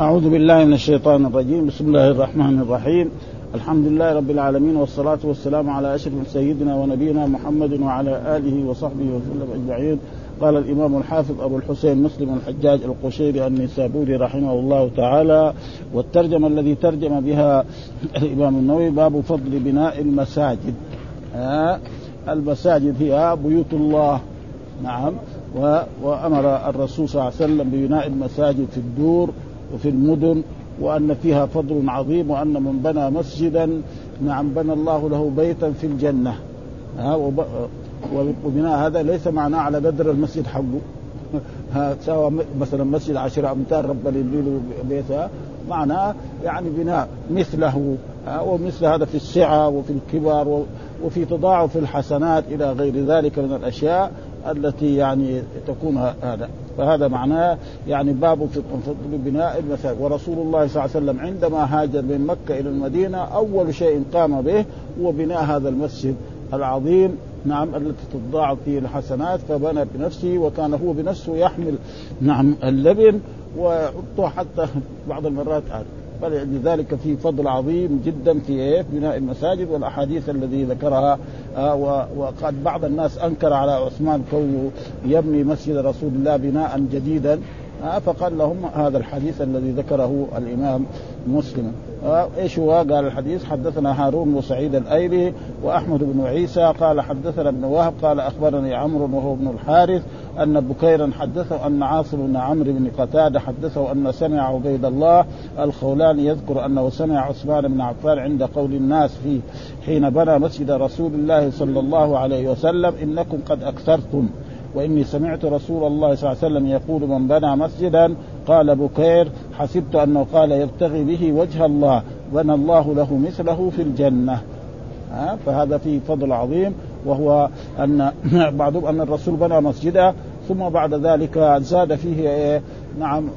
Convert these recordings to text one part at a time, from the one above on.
أعوذ بالله من الشيطان الرجيم. بسم الله الرحمن الرحيم. الحمد لله رب العالمين والصلاة والسلام على أشرف سيدنا ونبينا محمد وعلى آله وصحبه وسلم أجمعين. قال الإمام الحافظ أبو الحسين مسلم الحجاج القشيري النسابوري رحمه الله تعالى. والترجمة الذي ترجم بها الإمام النووي باب فضل بناء المساجد. آه المساجد هي بيوت الله. نعم. وأمر الرسول صلى الله عليه وسلم ببناء المساجد في الدور. وفي المدن وأن فيها فضل عظيم وأن من بنى مسجدا نعم بنى الله له بيتا في الجنة. ها وبناء هذا ليس معناه على قدر المسجد حقه. سواء مثلا مسجد عشر أمتار ربنا يبني بيتها معناه يعني بناء مثله. ومثل هذا في السعة وفي الكبر وفي تضاعف الحسنات إلى غير ذلك من الأشياء. التي يعني تكون هذا. فهذا معناه يعني باب في بناء المساجد. ورسول الله صلى الله عليه وسلم عندما هاجر من مكة إلى المدينة أول شيء قام به هو بناء هذا المسجد العظيم نعم التي تضاعف فيه الحسنات. فبنى بنفسه وكان هو بنفسه يحمل نعم اللبن ويحطه حتى بعض المرات فلذلك في فضل عظيم جدا في إيه؟ بناء المساجد والأحاديث الذي ذكرها آه وقد بعض الناس أنكر على عثمان كونه يبني مسجد رسول الله بناء جديدا فقال لهم هذا الحديث الذي ذكره الإمام مسلم. آه إيش هو؟ قال الحديث حدثنا هارون وسعيد الأيلي وأحمد بن عيسى. قال حدثنا ابن وهب. قال أخبرني عمرو وهو ابن الحارث أن بكيرا حدثه أن عاصم بن عمرو بن قتادة حدثه أن سمع عبيد الله الخولاني يذكر أنه سمع عثمان بن عفان عند قول الناس فيه حين بنى مسجد رسول الله صلى الله عليه وسلم إنكم قد أكثرتم. وإني سمعت رسول الله صلى الله عليه وسلم يقول من بنى مسجدا قال بكير حسبت أنه قال يبتغي به وجه الله بنى الله له مثله في الجنة. ها؟ فهذا فيه فضل عظيم وهو أن بعضهم أن الرسول بنى مسجدا ثم بعد ذلك زاد فيه إيه؟ نعم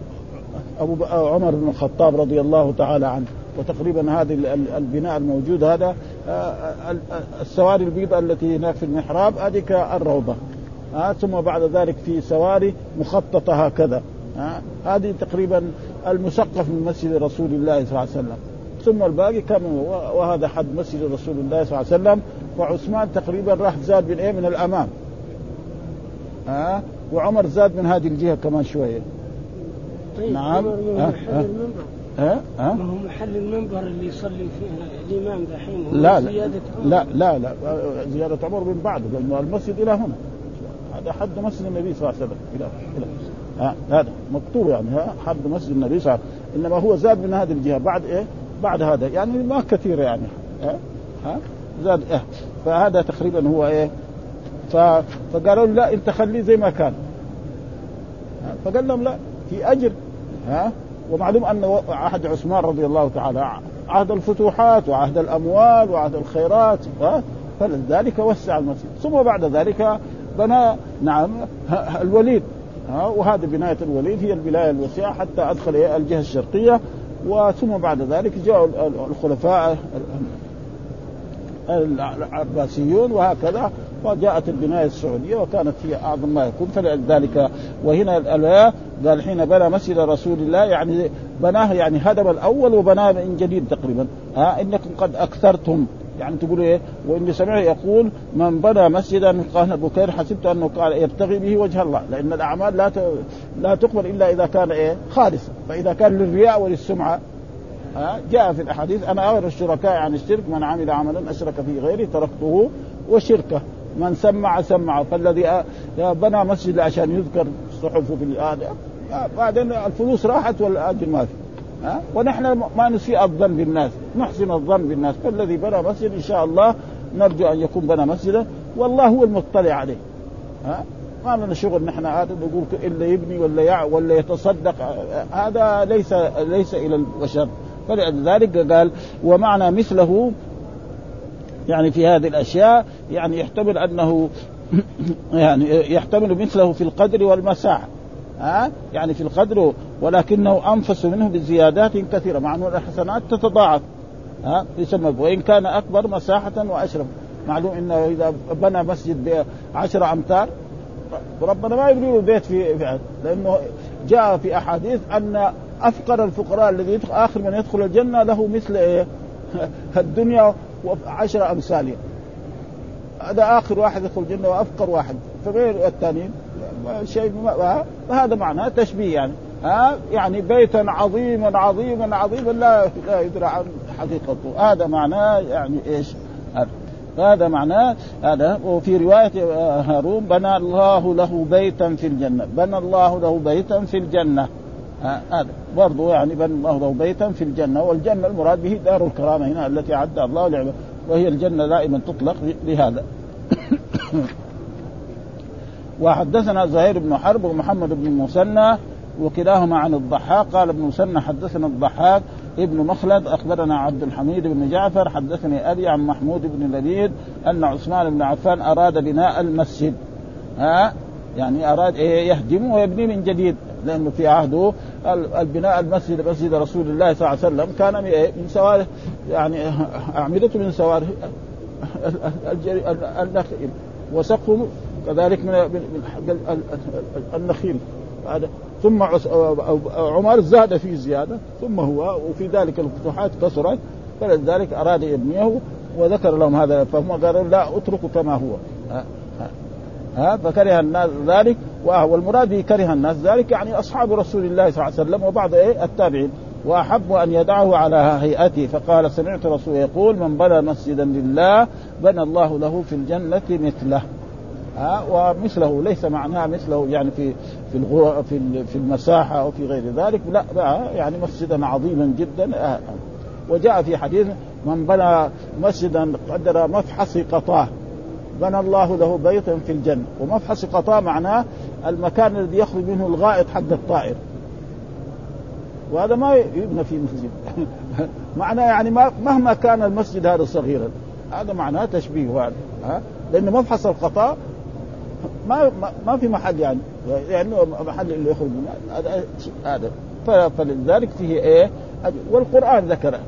أبو عمر بن الخطاب رضي الله تعالى عنه. وتقريبا هذه البناء الموجود هذا السواري البيضاء التي هناك في المحراب هذه الروضه آه ثم بعد ذلك في سواري مخططة هكذا. آه هذه تقريبا المسقف من مسجد رسول الله صلى الله عليه وسلم. ثم الباقي كم وهذا حد مسجد رسول الله صلى الله عليه وسلم. وعثمان تقريبا راح زاد من إيه من الأمام. ها آه وعمر زاد من هذه الجهة كمان شوية. طيب نعم. ها محل المنبر. ها ها. ما هو محل المنبر اللي يصلي فيه الإمام دحين لا عمر. لا لا لا زيادة عمر من بعده لأنه المسجد إلى هنا. هذا حد مسجد النبي صلى الله عليه وسلم. إلى ها هذا مكتوب يعني ها حد مسجد النبي صلى الله عليه وسلم. إنما هو زاد من هذه الجهة. بعد إيه؟ بعد هذا. يعني ما كثير يعني ها ها زاد إيه. فهذا تقريبا هو ف... فقالوا له لا أنت خليه زي ما كان. فقال لهم لا في أجر ها ومعلوم أن عهد عثمان رضي الله تعالى عهد الفتوحات وعهد الأموال وعهد الخيرات فلذلك وسع المسجد. ثم بعد ذلك بنى نعم الوليد. وهذه بناية الوليد هي البنايه الوسيعه حتى أدخل الجهة الشرقية. وثم بعد ذلك جاءوا الخلفاء العباسيون وهكذا. وجاءت البناية السعودية وكانت هي أعظم ما يكون. فلذلك وهنا قال حين بنى مسجد رسول الله يعني بناه يعني هدم الأول وبناه من جديد تقريبا. ها إنكم قد أكثرتم. يعني تقول إيه؟ وإني سمعه يقول من بنى مسجدا قال بكير حسبت أنه قال يبتغي به وجه الله لأن الأعمال لا لا تقبل إلا إذا كان إيه؟ خالصا فإذا كان للرياء وللسمعة. ها؟ جاء في الأحاديث أنا أغير الشركاء عن الشرك من عمل عملا أشرك فيه غيري تركته وشركه. من سمع سمع. فالذي بنى مسجد عشان يذكر صحفه في هذا بعدين الفلوس راحت والاجر ما في. ها؟ ونحن ما نسيء الظن بالناس نحسن الظن بالناس فالذي بنى مسجد إن شاء الله نرجو أن يكون بنى مسجدا والله هو المطلع عليه. ها؟ ما لنا شغل نحن هذا نقول إلا يبني ولا يع ولا يتصدق. هذا ليس ليس إلى البشر. فلذلك قال ومعنى مثله يعني في هذه الأشياء يعني يحتمل أنه يعني يحتمل مثله في القدر والمساحه ها؟ يعني في القدر ولكنه أنفس منه بزيادات كثيرة مع ان الحسنات تتضاعف. ها يسمى وإن كان أكبر مساحة وأشرف. معلوم إنه إذا بنى مسجد بعشرة أمتار ربنا ما يبني له بيت في, لأنه جاء في أحاديث أن أفقر الفقراء الذي يدخل آخر من يدخل الجنة له مثل إيه؟ الدنيا وعشر امثالها هذا آخر واحد يدخل الجنة وأفقر واحد. فغير الثانيين شيء هذا معناه تشبيه يعني. ها؟ يعني بيتا عظيما عظيما عظيما. لا لا يدرى عن حقيقته هذا معناه يعني إيش؟ هذا معناه هذا. وفي رواية آه، هارون بنى الله له بيتا في الجنة. بنى الله له بيتا في الجنة. هذا. برضه يعني بنى الله له بيتا في الجنة. والجنة المراد به دار الكرامة هنا التي أعدها الله لعباده وهي الجنة دائما تطلق لهذا وحدثنا زهير بن حرب ومحمد بن المثنى وكلاهما عن الضحاك قال ابن مسنى حدثنا الضحاك ابن مخلد اخبرنا عبد الحميد بن جعفر حدثني ابي عن محمود بن لبيد ان عثمان بن عفان اراد بناء المسجد ها يعني اراد إيه يهدمه ويبنيه من جديد لأنه في عهده البناء المسجد مسجد رسول الله صلى الله عليه وسلم كان من سواره يعني اعمدته من سواره النخيل وسقفه كذلك من النخيل هذا ثم عمر زاد في زيادة ثم هو وفي ذلك الفتوحات كثرت فلذلك أراد يبنيه وذكر لهم هذا فهم قالوا لا اتركوا كما هو. ها, ها فكره الناس ذلك والمراد كره الناس ذلك يعني أصحاب رسول الله صلى الله عليه وسلم وبعض إيه التابعين. وأحب أن يدعه على هيئته فقال سمعت رسول يقول من بنى مسجدا لله بنى الله له في الجنة مثله. ها ومثله ليس معناها مثله يعني في في في في المساحة أو في غير ذلك. لا يعني مسجدا عظيما جدا. وجاء في حديث من بنى مسجدا قدر مفحص قطاه بنى الله له بيتا في الجنة. ومفحص قطاه معناه المكان الذي يخرج منه الغائط حق الطائر. وهذا ما يبنى في مسجد. معناه يعني مهما كان المسجد هذا صغيرا هذا معناه تشبيه هذا ها؟ لأن مفحص القطاء ما ما في محل يعني. لأنه يعني محل اللي يخرج هذا هذا. فلذلك فيه إيه؟ والقرآن ذكر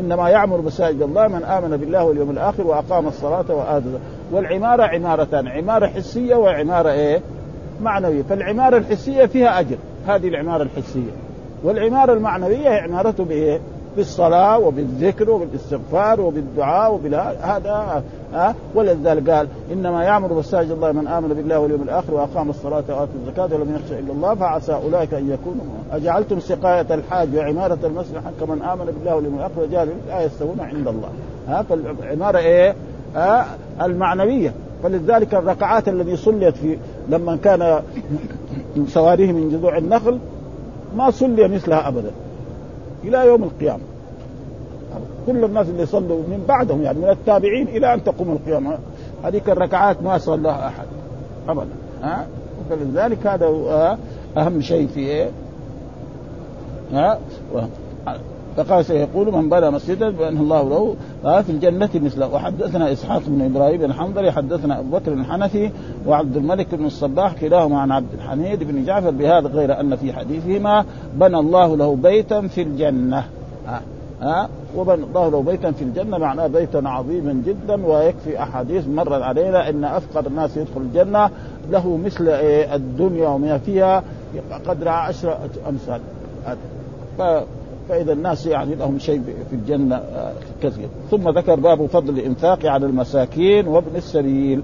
إنما يعمر مساجد الله من آمن بالله واليوم الآخر وأقام الصلاة واتى والعمارة عمارتان. عمارة حسية وعمارة إيه؟ معنوية. فالعمارة الحسية فيها أجر. هذه العمارة الحسية. والعمارة المعنوية عمارته بإيه؟ بالصلاة وبالذكر وبالاستغفار وبالدعاء وبلا هذا ها؟ ولذلك قال إنما يعمر مساجد الله من آمن بالله واليوم الآخر وأقام الصلاة واتى الزكاة ولم يخشى إلا الله فعسى أولئك أن يكونوا أجعلتم سقاية الحاج وعمارة المسجد كمن آمن بالله واليوم الآخر وجعل لا يستوون عند الله. ها؟ فالعمارة إيه؟ ها؟ المعنوية. فلذلك الركعات الذي صليت في لما كان سواريه من جذوع النخل ما صلي مثلها أبدا. إلى يوم القيامة. كل الناس اللي صلوا من بعدهم يعني من التابعين إلى أن تقوم القيامة. هذيك الركعات ما صلاها أحد. ابدا. ها؟ فلذلك هذا أهم شيء في إيه؟ ها؟ فقال سيقول من بنى مسجدا بان الله له في الجنة مثله. وحدثنا إسحاق بن إبراهيم بن حدثنا أبو بكر الحنفي وعبد الملك بن الصباح كلاهما عن عبد الحميد بن جعفر بهذا غير أن في حديثهما بنى الله له بيتا في الجنة. ها؟ ها؟ وبنى الله له بيتا في الجنة معناه بيتا عظيما جدا ويكفي أحاديث مرت علينا أن أفقر الناس يدخل الجنة له مثل الدنيا وما فيها قدر عشرة أمثال. فإذا الناس يعني لهم شيء في الجنة آه، كثير. ثم ذكر باب فضل الإنفاق على المساكين وابن السبيل.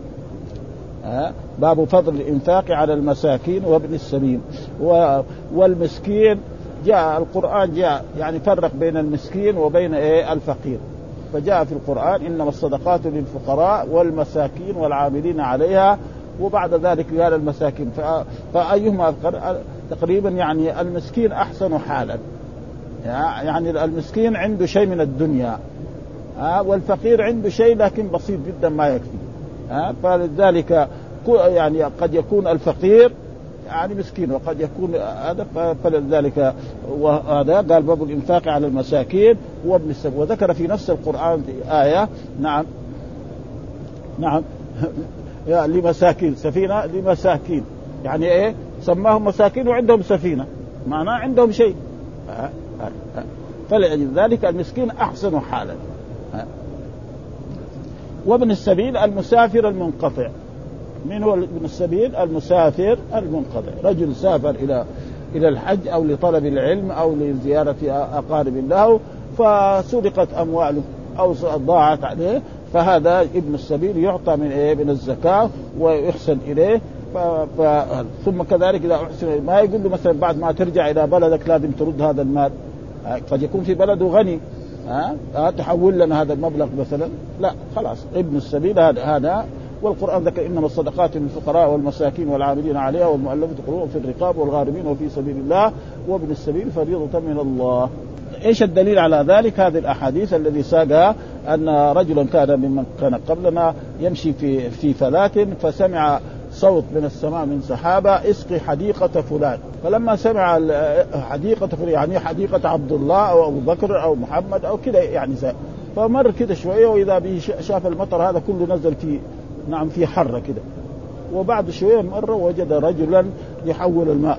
ها باب فضل الإنفاق على المساكين وابن السبيل. والمسكين جاء القرآن جاء يعني فرق بين المسكين وبين إيه؟ الفقير. فجاء في القرآن إنما الصدقات للفقراء والمساكين والعاملين عليها وبعد ذلك قال المساكين. فأيهما تقريبا يعني المسكين أحسن حالا. يعني المسكين عنده شيء من الدنيا ها؟ والفقير عنده شيء لكن بسيط جدا ما يكفي ها؟ فلذلك يعني قد يكون الفقير يعني مسكين وقد يكون هذا فلذلك وهذا قال باب الإنفاق على المساكين وابن السبيل وذكر في نفس القرآن آية نعم نعم لمساكين سفينة لمساكين يعني إيه؟ سماهم مساكين وعندهم سفينة معناه عندهم شيء فلذلك المسكين أحسن حالا. وابن السبيل المسافر المنقطع. من هو ابن السبيل؟ المسافر المنقطع. رجل سافر إلى إلى الحج أو لطلب العلم أو لزيارة أقارب له فسرقت أمواله أو ضاعت عليه فهذا ابن السبيل يعطى من إيه؟ من الزكاة ويحسن إليه. ف... ثم كذلك إذا احسن ما يقول له مثلا بعد ما ترجع إلى بلدك لازم ترد هذا المال قد يكون في بلده غني ها أه؟ تحول لنا هذا المبلغ مثلا لا خلاص ابن السبيل هذا هذا والقرآن ذكر إنما الصدقات للفقراء والمساكين والعاملين عليها والمؤلفة قلوبهم في الرقاب والغارمين وفي سبيل الله وابن السبيل فريضة من الله. إيش الدليل على ذلك؟ هذه الأحاديث الذي ساقها أن رجلا كان ممن كان قبلنا يمشي في في فلاة فسمع صوت من السماء من سحابة اسقي حديقة فلان. فلما سمع حديقة فلان يعني حديقة عبد الله أو أبو بكر أو محمد أو كذا يعني زي فمر كده شوية وإذا به شاف المطر هذا كله نزل في نعم في حرة كده. وبعد شوية مرة وجد رجلا يحول الماء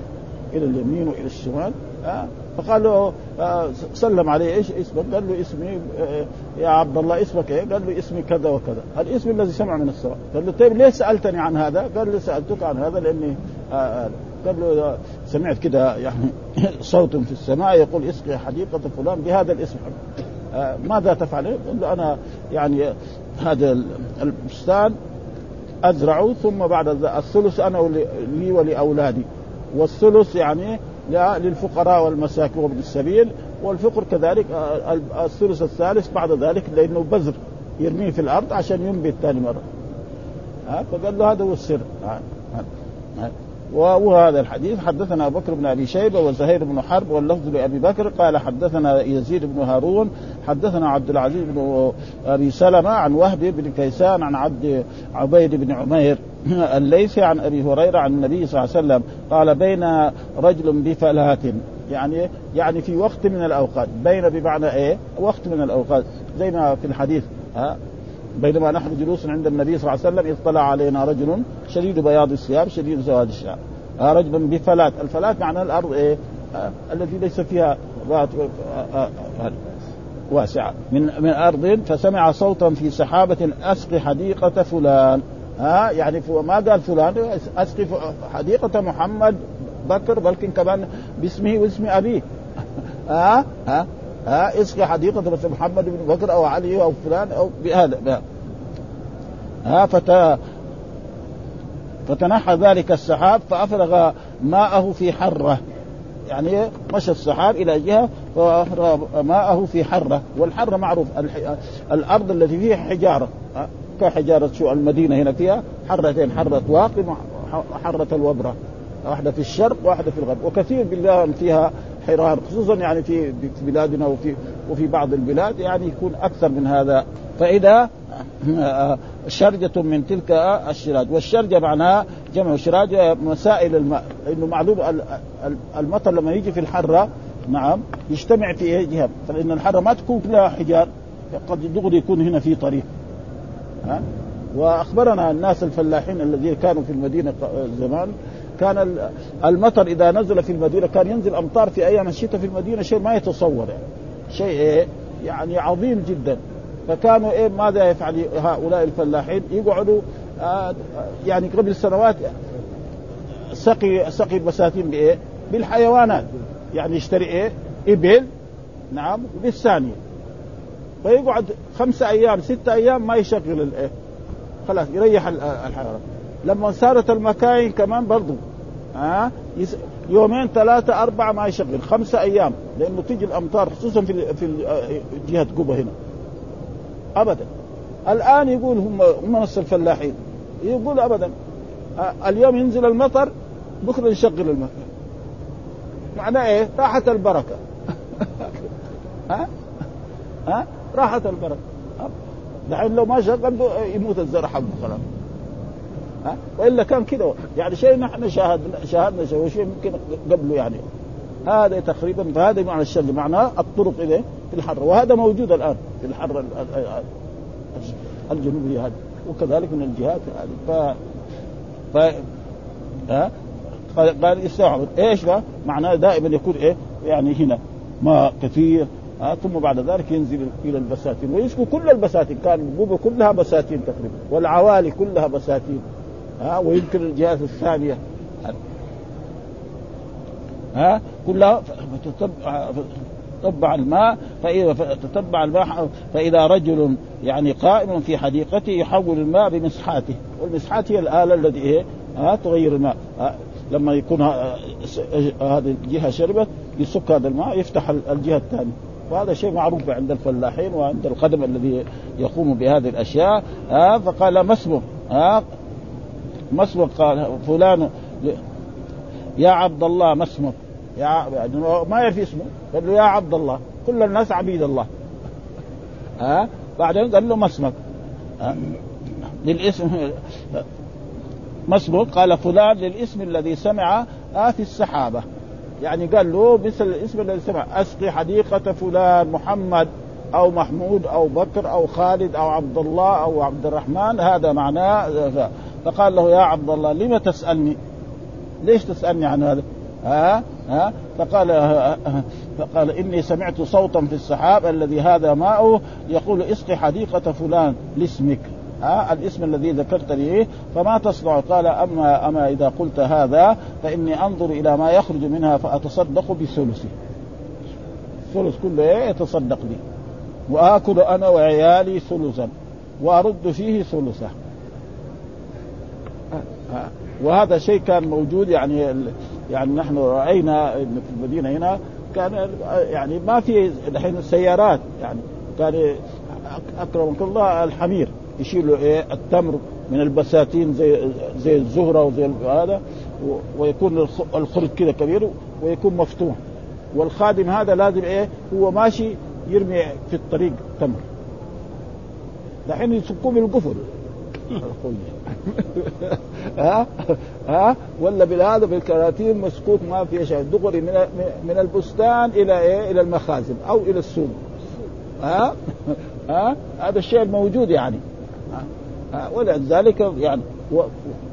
إلى اليمين وإلى الشمال. آه فقال له آه سلم عليه إيش اسمك؟ قال له اسمي آه يا عبد الله اسمك إيه؟ قال له اسمي كذا وكذا، الاسم الذي سمع من السماء، قال له طيب ليش سألتني عن هذا؟ قال له سألتك عن هذا لأني آه قال له سمعت كذا يعني صوت في السماء يقول اسقي حديقة فلان بهذا الاسم ماذا تفعل؟ قال له أنا يعني هذا البستان أزرعه ثم بعد الثلث أنا لي ولأولادي والثلث يعني للفقراء والمساكين وابن السبيل والفقر كذلك الثلث الثالث بعد ذلك لأنه بذر يرميه في الأرض عشان ينبت ثاني مرة. ها فقال له هذا هو السر. وهذا الحديث. حدثنا أبو بكر بن أبي شيبة وزهير بن حرب واللفظ لأبي بكر. قال حدثنا يزيد بن هارون حدثنا عبد العزيز بن أبي سلمة عن وهب بن كيسان عن عبد عبيد بن عمير الليثي عن أبي هريرة عن النبي صلى الله عليه وسلم. قال بين رجل بفلات يعني يعني في وقت من الأوقات. بين بمعنى إيه؟ وقت من الأوقات. زي ما في الحديث ها؟ بينما نحن جلوس عند النبي صلى الله عليه وسلم اطلع علينا رجل شديد بياض الثياب شديد سواد الشعر. رجل بفلات الفلات معنى الأرض إيه؟ آه التي ليس فيها آه آه واسعة. من من أرض فسمع صوتا في سحابة أسقي حديقة فلان. ها يعني ما قال فلان أسقي حديقة محمد بكر بلكن كمان باسمه واسم أبيه. ها ها ها اسقي حديقة مثل محمد بن بكر أو علي أو فلان أو بهذا ها فت فتنحى ذلك السحاب فأفرغ ماءه في حرة. يعني مشى السحاب إلى جهة فأفرغ ماءه في حرة. والحرة معروف الأرض التي فيها حجارة كحجارة شو المدينة هنا فيها حرتين حرة واقم وحرة الوبرة. واحدة في الشرق واحدة في الغرب. وكثير بالله فيها حرار خصوصا يعني في بلادنا وفي وفي بعض البلاد يعني يكون أكثر من هذا. فإذا شرجة من تلك الشراج. والشرجة معناها جمع شراج مسائل الماء لأنه معلوم المطر لما يجي في الحرة نعم يجتمع في إيه؟ جهة. فإن الحرة ما تكون كلها حجار قد دغري يكون هنا في طريق. ها؟ وأخبرنا الناس الفلاحين الذين كانوا في المدينة زمان كان المطر إذا نزل في المدينة كان ينزل أمطار في أيام الشتاء في المدينة شيء ما يتصور يعني. شيء إيه؟ يعني عظيم جدا. فكانوا إيه؟ ماذا يفعل هؤلاء الفلاحين؟ يقعدوا آه يعني قبل سنوات سقي سقي البساتين بإيه؟ بالحيوانات. يعني يشتري إيه؟ إبل نعم بالثانيه فيقعد خمسة أيام ستة أيام ما يشغل الايه خلاص يريح الحرارة. لما صارت المكاين كمان برضو ها؟ آه يومين ثلاثة أربعة ما يشغل خمسة أيام لأنه تيجي الأمطار خصوصا في في جهة قبة هنا. أبدا. الآن يقول هم هم نص الفلاحين. يقول أبدا آه اليوم ينزل المطر بكرة نشغل المكان معناه إيه؟ راحت البركة. ها؟ ها؟ راحت البركة دحين لو ما شغل يموت الزرع حقه خلاص. ها؟ وإلا كان كذا يعني شيء نحن شاهدنا شاهدنا شيء ممكن قبله يعني. هذا تقريبا فهذا معنى الشر معناه الطرق اليه في الحر. وهذا موجود الآن في الحر الجنوبية هذه. وكذلك من الجهات هذه. ف ف ها؟ قال يستوعب. إيش؟ معناه دائما يكون إيه؟ يعني هنا. ماء كثير. ها ثم بعد ذلك ينزل إلى البساتين ويسكو كل البساتين كان القبه كلها بساتين تقريبا والعوالي كلها بساتين ها ويمكن الجهات الثانية ها كلها فتتبع تتبع الماء فإذا تتبع الماء فإذا رجل يعني قائم في حديقته يحول الماء بمسحاته والمسحات هي الآلة التي إيه ها تغير الماء. ها لما يكون هذه الجهة شربت يسك هذا الماء يفتح الجهة الثانية. وهذا شيء معروف عند الفلاحين وعند القدم الذي يقوم بهذه الأشياء. ها فقال ما اسمه؟ ها ما اسمه؟ قال فلان. يا عبد الله ما اسمك يا يعني ما يعرف اسمه. قال له يا عبد الله. كل الناس عبيد الله. ها بعدين قال له ما اسمك؟ للاسم. ما اسمك قال فلان للاسم الذي سمع آه في السحابة. يعني قال له مثل الاسم الذي سمع أسقي حديقة فلان محمد أو محمود أو بكر أو خالد أو عبد الله أو عبد الرحمن هذا معناه فقال له يا عبد الله لم تسألني؟ ليش تسألني عن هذا؟ ها؟ ها؟ فقال فقال إني سمعت صوتا في السحاب الذي هذا ماؤه يقول اسقي حديقة فلان لاسمك. ها الاسم الذي ذكرت لي فما تصنع؟ قال أما أما إذا قلت هذا فإني أنظر إلى ما يخرج منها فأتصدق بثلثه ثلث كله إيه يتصدق به وآكل أنا وعيالي ثلثا وأرد فيه ثلثه. وهذا شيء كان موجود يعني يعني نحن رأينا في المدينة هنا كان يعني ما في الحين السيارات يعني كان أكرمك الله الحمير. يشيلوا إيه؟ التمر من البساتين زي زي الزهرة وزي هذا ويكون الخرج كذا كبير ويكون مفتوح. والخادم هذا لازم إيه؟ هو ماشي يرمي في الطريق تمر. دحين يسكوه بالقفل ها؟ ها؟ ولا بالهذا بالكراتين مسكوت ما في شيء. دغري من من البستان إلى إيه؟ إلى المخازن أو إلى السوق. ها؟ ها؟ هذا الشيء الموجود يعني. ولذلك يعني و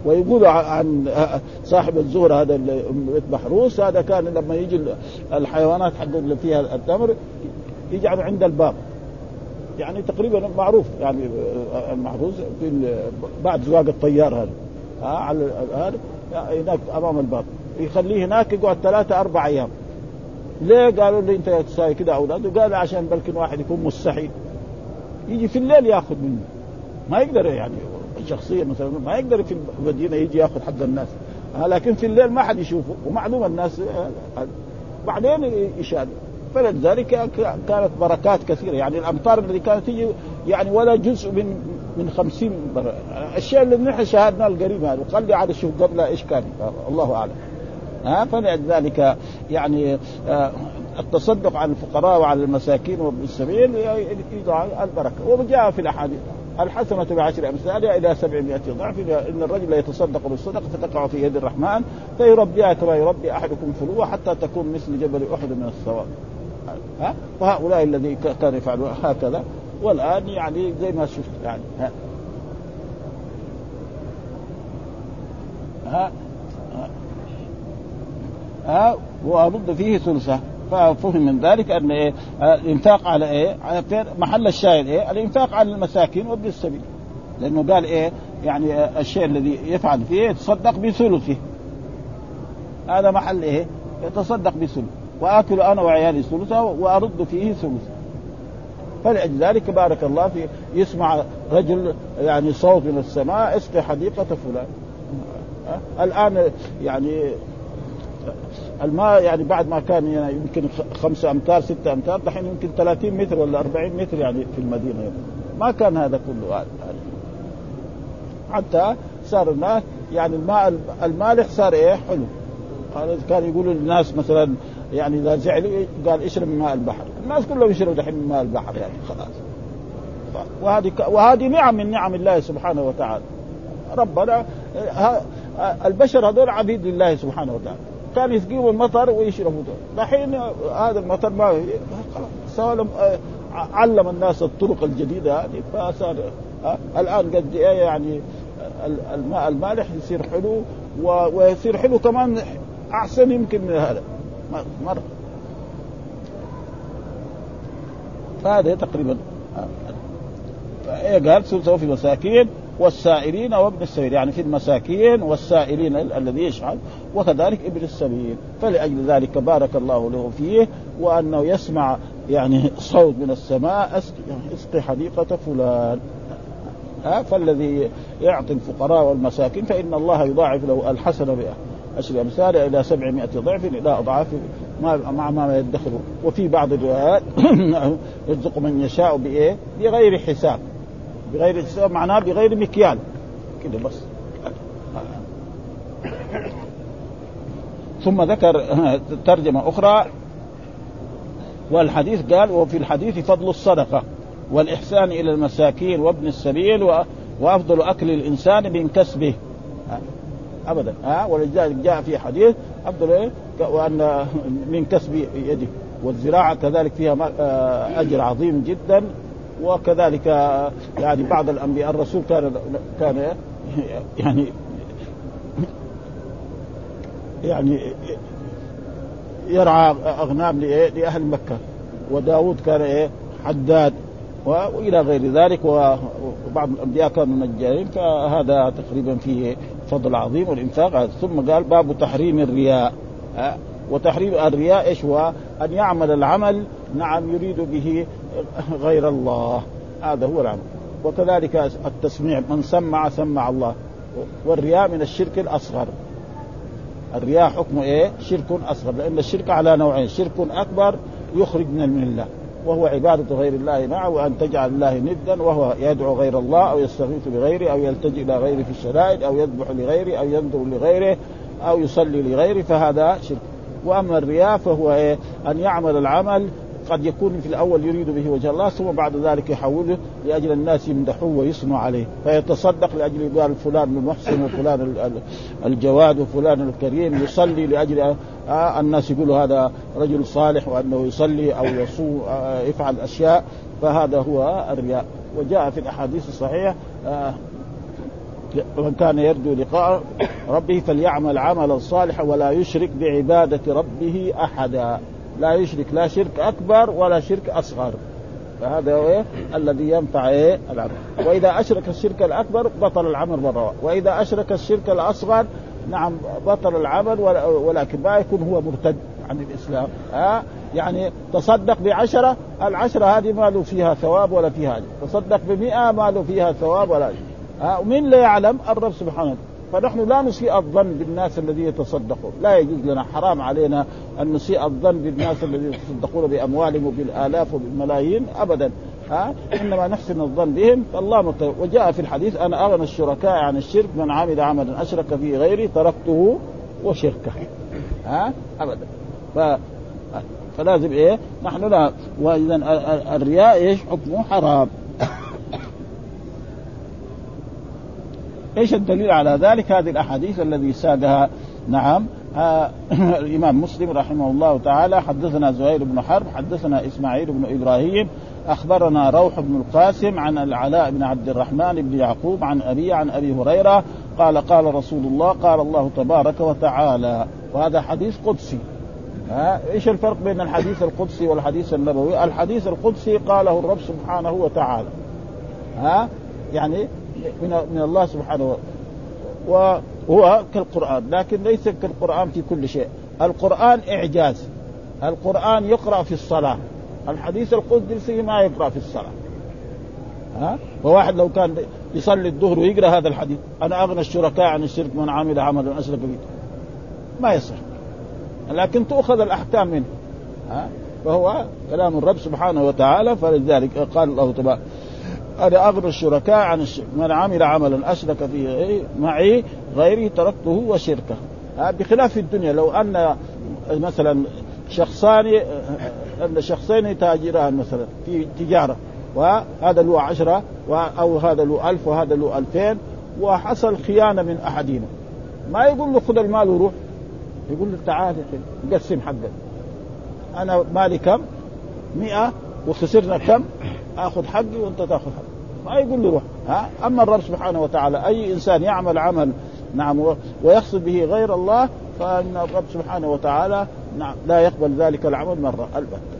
ويقول عن صاحب الزهر هذا اللي محروس هذا كان لما يجي الحيوانات حق اللي فيها التمر يجعلوا عند الباب. يعني تقريبا معروف يعني المحروس في بعد زواج الطيار هذا. على هذا هناك أمام الباب. يخليه هناك يقعد ثلاثة أربع أيام. ليه؟ قالوا لي أنت تساوي كذا أولاده قال عشان بلكن واحد يكون مستحي يجي في الليل ياخذ منه. ما يقدر يعني شخصيا مثلا ما يقدر في المدينة يجي يأخذ حق الناس. لكن في الليل ما حد يشوفه ومعلوم الناس بعدين يشاد فلذلك كانت بركات كثيرة. يعني الأمطار التي كانت تجي يعني ولا جزء من من خمسين الشيء اللي نحن شاهدناه القريب هذا. وقال لي عاد شوف قبل إيش كان. الله أعلم. ها فلذلك يعني التصدق على الفقراء وعلى المساكين وابن السبيل يدعى البركة. وجاء في الأحاديث. الحسنة بعشر أمثالها إلى سبعمائة ضعف إن الرجل يتصدق بالصدقة فتقع في يد الرحمن فيربيها كما يربي أحدكم فلوة حتى تكون مثل جبل أحد من الصواب. ها؟ وهؤلاء الذي كانوا يفعلون هكذا والآن يعني زي ما شفت يعني ها؟ ها, ها؟ وأرد فيه ثلثة. ففهم من ذلك أن إيه الإنفاق على إيه؟ على محل الشاهد إيه؟ الإنفاق على المساكين وابن السبيل لأنه قال إيه؟ يعني الشيء الذي يفعل فيه يتصدق بثلثه هذا محل إيه؟ يتصدق بثلث وآكل أنا وعيالي ثلثه وأرد فيه ثلثه فلذلك بارك الله في يسمع رجل يعني صوت من السماء اسقي حديقة فلان الآن يعني الماء يعني بعد ما كان يعني يمكن خمسة أمتار ستة أمتار دحين يمكن 30 متر ولا 40 متر يعني في المدينة. يعني. ما كان هذا كله يعني. حتى صار الناس يعني الماء المالح صار إيه؟ حلو. كان يقولوا للناس مثلا يعني إذا زعلوا قال اشرب من ماء البحر. الناس كلهم يشربوا دحين من ماء البحر يعني خلاص. وهذه وهذه نعم من نعم الله سبحانه وتعالى. ربنا البشر هذول عبيد لله سبحانه وتعالى. كان يسقيهم المطر ويشربوا دحين هذا المطر ما خلاص سوى علم الناس الطرق الجديدة هذه فصار الآن قد يعني الماء المالح يصير حلو ويصير حلو كمان أحسن يمكن من هذا. مرة. فهذا تقريبا إيه قال سوف في مساكين. والسائلين وابن السبيل يعني في المساكين والسائلين الذي يشعل وكذلك ابن السبيل. فلأجل ذلك بارك الله له فيه وأنه يسمع يعني صوت من السماء اسقي حديقة فلان. فالذي يعطي الفقراء والمساكين فإن الله يضاعف له الحسنة أشر أمثال إلى 700 ضعف إلى أضعاف مع ما يدخره وفي بعض الروايات يرزق من يشاء بإيه؟ بغير حساب. بغير معناه بغير مكيال. كده بس. ثم ذكر ترجمة أخرى والحديث قال وفي الحديث فضل الصدقة والإحسان إلى المساكين وابن السبيل وأفضل أكل الإنسان من كسبه. ابدا. ها؟ ولذلك جاء في حديث أفضل إيه؟ وأن من كسب يده والزراعة كذلك فيها آه، أجر عظيم جدا. وكذلك يعني بعض الأنبياء الرسول كان كان يعني يعني يرعى أغنام لأهل مكة. وداود كان إيه؟ حداد وإلى غير ذلك وبعض الأنبياء كانوا نجارين فهذا تقريبا فيه فضل عظيم والإنفاق. ثم قال باب تحريم الرياء. وتحريم الرياء إيش هو؟ أن يعمل العمل نعم يريد به غير الله. هذا هو العمل وكذلك التسميع من سمع سمع الله. والرياء من الشرك الأصغر. الرياء حكمه إيه؟ شرك أصغر. لأن الشرك على نوعين. شرك أكبر يخرج من الملة. وهو عبادة غير الله معه وأن تجعل الله ندا وهو يدعو غير الله أو يستغيث بغيره أو يلتجئ إلى غيره في الشدائد أو يذبح لغيره أو ينظر لغيره أو يصلي لغيره فهذا شرك. وأما الرياء فهو إيه؟ أن يعمل العمل قد يكون في الأول يريد به وجه الله ثم بعد ذلك يحوله لأجل الناس يمدحوه ويثنوا عليه. فيتصدق لأجل قال فلان المحسن وفلان الجواد وفلان الكريم يصلي لأجل الناس يقولوا هذا رجل صالح وأنه يصلي أو يصوم يفعل أشياء فهذا هو الرياء. وجاء في الأحاديث الصحيحة من كان يرجو لقاء ربه فليعمل عملا صالحا ولا يشرك بعبادة ربه أحدا. لا يشرك لا شرك أكبر ولا شرك أصغر. فهذا هو إيه؟ الذي ينفع إيه؟ العمل. وإذا أشرك الشرك الأكبر بطل العمل مرة وإذا أشرك الشرك الأصغر نعم بطل العمل ولكن ما يكون هو مرتد عن الإسلام. ها؟ يعني تصدق بعشرة العشرة هذه ما له فيها ثواب ولا فيها تصدق بمئة ما له فيها ثواب ولا ها؟ ومن لا يعلم؟ الرب سبحانه فنحن لا نسيء الظن بالناس الذين يتصدقون. لا يجوز لنا حرام علينا أن نسيء الظن بالناس الذين يتصدقون بأموالهم وبالآلاف وبالملايين ابدا. ها؟ إنما نحسن الظن بهم. فالله مطلع. وجاء في الحديث أنا اغنى الشركاء عن الشرك من عمل عملا أشرك فيه غيري تركته وشركه. ها؟ ابدا. ف فلازم إيه؟ نحن لا. واذا الرياء إيش؟ حكمه حرام. إيش الدليل على ذلك؟ هذه الأحاديث الذي ساقها نعم. آه الإمام مسلم رحمه الله تعالى حدثنا زهير بن حرب حدثنا إسماعيل بن إبراهيم أخبرنا روح بن القاسم عن العلاء بن عبد الرحمن بن يعقوب عن أبي عن أبي هريرة قال قال رسول الله قال الله تبارك وتعالى وهذا حديث قدسي. ها؟ إيش الفرق بين الحديث القدسي والحديث النبوي؟ الحديث القدسي قاله الرب سبحانه وتعالى. ها؟ يعني من من الله سبحانه وهو كالقرآن لكن ليس كالقرآن في كل شيء. القرآن إعجاز. القرآن يقرأ في الصلاة. الحديث القدسي ما يقرأ في الصلاة. ها؟ وواحد لو كان يصلي الظهر ويقرأ هذا الحديث أنا أغنى الشركاء عن الشرك من عمل عملا أشرك به. ما يصح. لكن تؤخذ الأحكام منه. ها؟ فهو كلام الرب سبحانه وتعالى فلذلك قال الله تبارك أنا اغنى الشركاء عن الشرك من عمل عملا أشرك فيه معي غيري تركته وشركه. بخلاف الدنيا. لو أن مثلا شخصان أن شخصين تاجران مثلا في تجارة وهذا له عشرة أو هذا له ألف وهذا له ألفين وحصل خيانة من أحدهما ما يقول له خذ المال وروح. يقول له تعال قسم حقك. أنا مالي كم؟ مئة وخسرنا كم؟ آخذ حقي وأنت تأخذ حقي. ما يقول له روح. ها؟ أما الرب سبحانه وتعالى أي إنسان يعمل عمل نعم ويقصد به غير الله فإن الرب سبحانه وتعالى نعم لا يقبل ذلك العمل مرة البته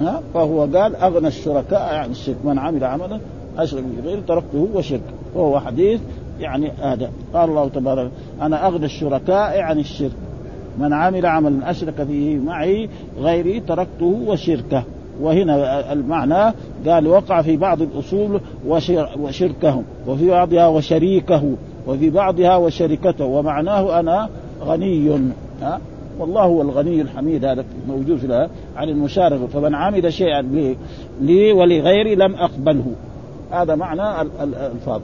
ها؟ فهو قال أغنى الشركاء يعني الشرك. من عمل عملا أشرك به غيري تركته وشرك وهو حديث يعني هذا. قال الله تبارك أنا أغنى الشركاء عن الشرك. من عمل عملا أشرك فيه معي غيري تركته وشركه وهنا المعنى قال وقع في بعض الأصول وشركهم وفي بعضها وشريكه وفي بعضها وشركته ومعناه أنا غني. ها؟ والله هو الغني الحميد هذا موجود في عن المشاركة. فمن عمل شيئا لي, لي ولغيري لم أقبله. هذا معنى الفاظ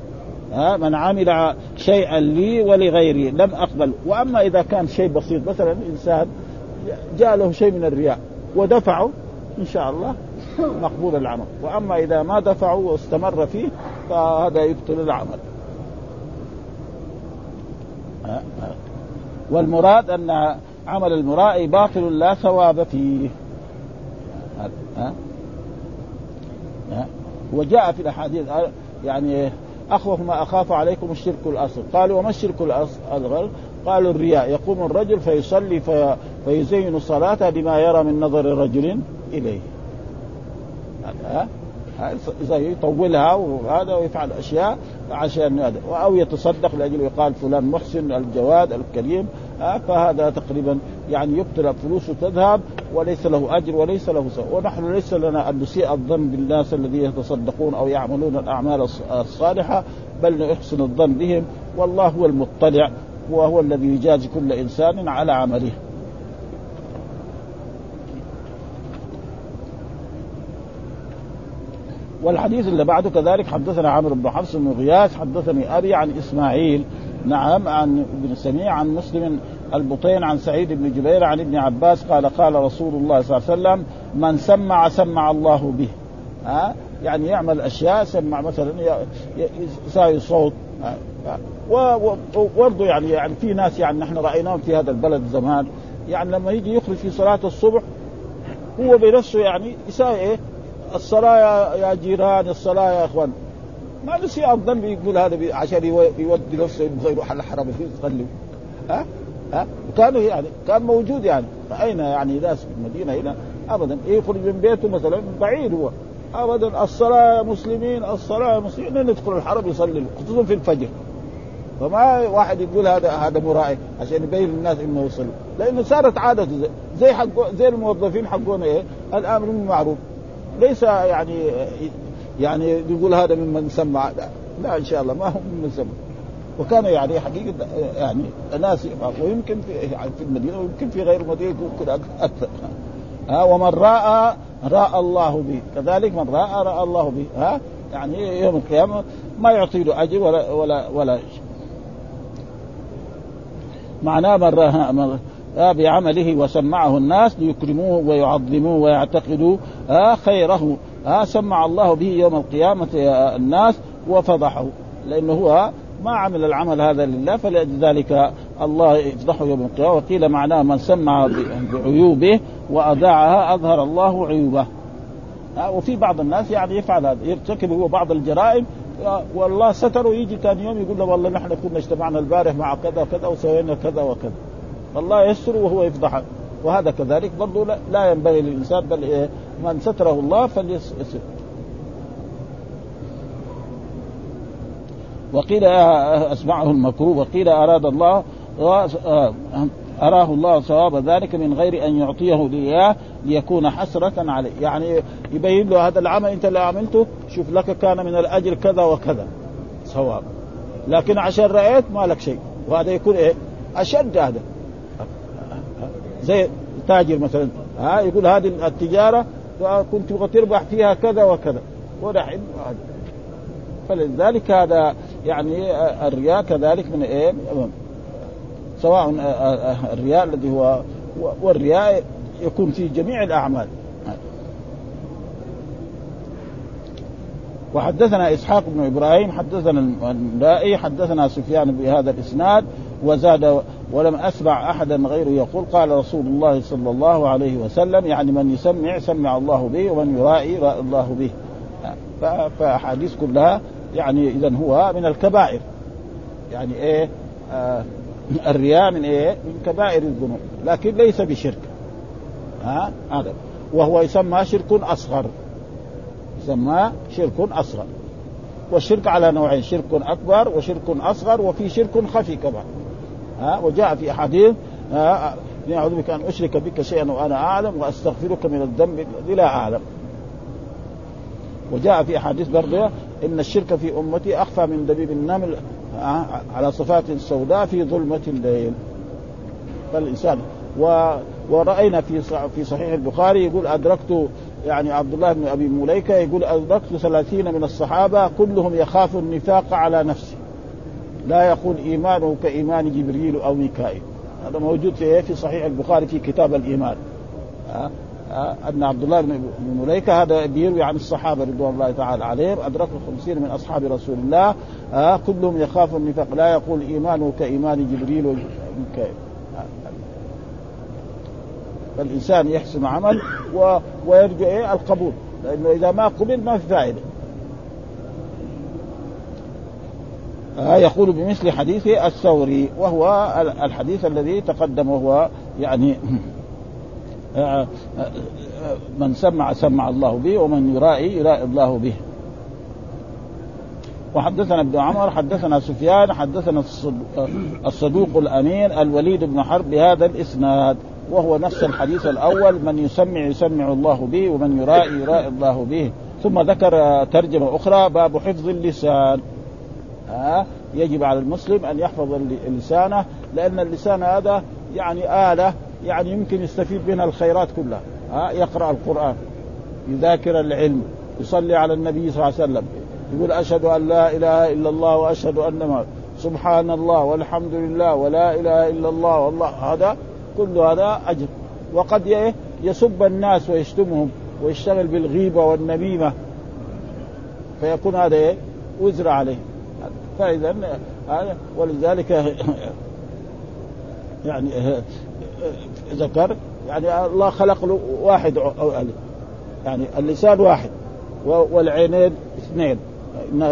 ها؟ من عمل شيئا لي ولغيري لم أقبل. وأما إذا كان شيء بسيط مثلا إنسان جاء له شيء من الرياء ودفعه إن شاء الله مقبول العمل. وأما إذا ما دفعه واستمر فيه فهذا يبطل العمل. والمراد أن عمل المرائي باطل لا ثواب فيه. وجاء في الأحاديث يعني اخوف ما أخاف عليكم الشرك الأصغر. قالوا وما الشرك الأصغر؟ قالوا الرياء. يقوم الرجل فيصلي في فيزين صلاته بما يرى من نظر رجل. إليه. ها؟ إذا يطولها وهذا ويفعل أشياء عشان هذا. أو يتصدق لأجل يقال فلان محسن الجواد الكريم فهذا تقريبا يعني يبطل فلوسه تذهب وليس له أجر وليس له سوء ونحن ليس لنا أن نسيء الظن بالناس الذين يتصدقون أو يعملون الأعمال الصالحة بل نحسن الظن بهم. والله هو المطلع وهو الذي يجازي كل إنسان على عمله. والحديث اللي بعده كذلك حدثنا عمرو بن حفص بن غياث حدثني أبي عن إسماعيل نعم عن ابن سميع عن مسلم البطين عن سعيد بن جبير عن ابن عباس قال قال رسول الله صلى الله عليه وسلم من سمع سمع الله به. ها؟ يعني يعمل أشياء سمع مثلا يساوي صوت. وبرضه يعني يعني في ناس يعني نحن رأيناهم في هذا البلد زمان يعني لما يجي يخرج في صلاة الصبح هو بنفسه يعني يساوي إيه؟ الصلاة يا, جيران الصلاة يا إخوان. ما نسي الظن يقول هذا عشان يودي نفسه يبغى يروح على الحرم يصلي ها؟ ها؟ كانوا يعني كان موجود يعني. رأينا يعني ناس في المدينة هنا ابدا. يخرج من بيته مثلا بعيد هو. ابدا الصلاة يا مسلمين الصلاة يا مسلمين. ندخل الحرم يصلي خصوصا في الفجر. فما واحد يقول هذا هذا مرائي عشان يبين للناس إنه يصلي. لأنه صارت عادة زي حق زي الموظفين حقون إيه؟ الامر بالمعروف ليس يعني يعني يقول هذا ممن سمع لا, لا إن شاء الله ما هو ممن سمع. وكان يعني حقيقة يعني ناس ويمكن في يعني في المدينة ويمكن في غير المدينة يمكن أكثر. ها ومن رأى رأى الله به. كذلك من رأى رأى الله به. ها يعني يوم القيامة ما يعطي له أجر ولا ولا ولا معناه من راى بعمله وسمعه الناس ليكرموه ويعظموه ويعتقدوا خيره. ها سمع الله به يوم القيامة الناس وفضحه. لأنه هو ما عمل العمل هذا لله فلذلك الله يفضحه يوم القيامة. وقيل معناه من سمع بعيوبه وأذاعها أظهر الله عيوبه. وفي بعض الناس يعني يفعل هذا يرتكب هو بعض الجرائم والله ستره يجي ثاني يوم يقول له والله نحن كنا اجتمعنا البارح مع كذا وكذا وسوينا كذا وكذا. الله يستر وهو يفضحه وهذا كذلك برضه لا ينبغي للإنسان بل إيه من ستره الله فليستر. وقيل أسمعه المكروه وقيل أراد الله أراه الله ثواب ذلك من غير أن يعطيه لإياه ليكون حسرة عليه. يعني يبين له هذا العمل أنت اللي عملته شوف لك كان من الأجر كذا وكذا ثواب. لكن عشان رأيت ما لك شيء. وهذا يكون إيه؟ أشد هذا. زي تاجر مثلا. ها يقول هذه التجارة كنت تبغى تربح فيها كذا وكذا. ودحين فلذلك هذا يعني الرياء كذلك من إيه؟ سواء الرياء الذي هو والرياء يكون في جميع الأعمال. وحدثنا إسحاق بن إبراهيم حدثنا النائي حدثنا سفيان بهذا الإسناد وزاد ولم أسمع أحدا غيره يقول قال رسول الله صلى الله عليه وسلم يعني من يسمع سمع الله به ومن يرائي راى الله به. فأحاديث كلها يعني اذا هو من الكبائر. يعني إيه؟ آه الرياء من إيه؟ من كبائر الذنوب. لكن ليس بشرك. ها؟ هذا. وهو يسمى شرك أصغر. يسمى شرك أصغر. والشرك على نوعين شرك أكبر وشرك أصغر وفي شرك خفي كمان. ها وجاء في أحاديث اني أعوذ بك أن أشرك بك شيئا وأنا أعلم وأستغفرك من الذنب الذي لا اعلم وجاء في أحاديث برضه إن الشرك في أمتي أخفى من دبيب النمل على صفات سوداء في ظلمة الليل. فالإنسان و ورأينا في في صحيح البخاري يقول أدركت يعني عبد الله بن أبي مليكة يقول أدركت ثلاثين من الصحابة كلهم يخاف النفاق على نفسه لا يقول إيمانه كإيمان جبريل أو ميكائيل. هذا موجود في في صحيح البخاري في كتاب الإيمان؟ أه؟ أن عبد الله بن مليكة هذا بيروي عن الصحابة رضوان الله تعالى عليهم. أدركوا خمسين من أصحاب رسول الله؟ كلهم يخاف النفاق. لا يقول إيمانه كإيمان جبريل وميكائيل فالإنسان يحسن عمل و... ويرجو إيه القبول. لأنه إذا ما قبل ما في فائدة آه يقول بمثل حديث الثوري وهو الحديث الذي تقدم وهو يعني آه آه من سمع سمع الله به ومن يرائي يرائي الله به. وحدثنا ابن عمر حدثنا سفيان حدثنا الصدوق الأمين الوليد بن حرب بهذا الإسناد وهو نفس الحديث الأول من يسمع يسمع الله به ومن يرائي يرائي الله به. ثم ذكر ترجمة أخرى باب حفظ اللسان. ها يجب على المسلم أن يحفظ لسانه لأن اللسان هذا يعني آلة يعني يمكن يستفيد منها الخيرات كلها. ها يقرأ القرآن يذاكر العلم يصلي على النبي صلى الله عليه وسلم يقول أشهد أن لا إله إلا الله وأشهد أن سبحان الله والحمد لله ولا إله إلا الله والله هذا كل هذا أجر. وقد يسب الناس ويشتمهم ويشتغل بالغيبة والنميمة فيكون هذا إيه؟ وزر عليه. فإذا ولذلك يعني ذكر يعني الله خلق له واحد يعني اللسان واحد والعينين اثنين. إن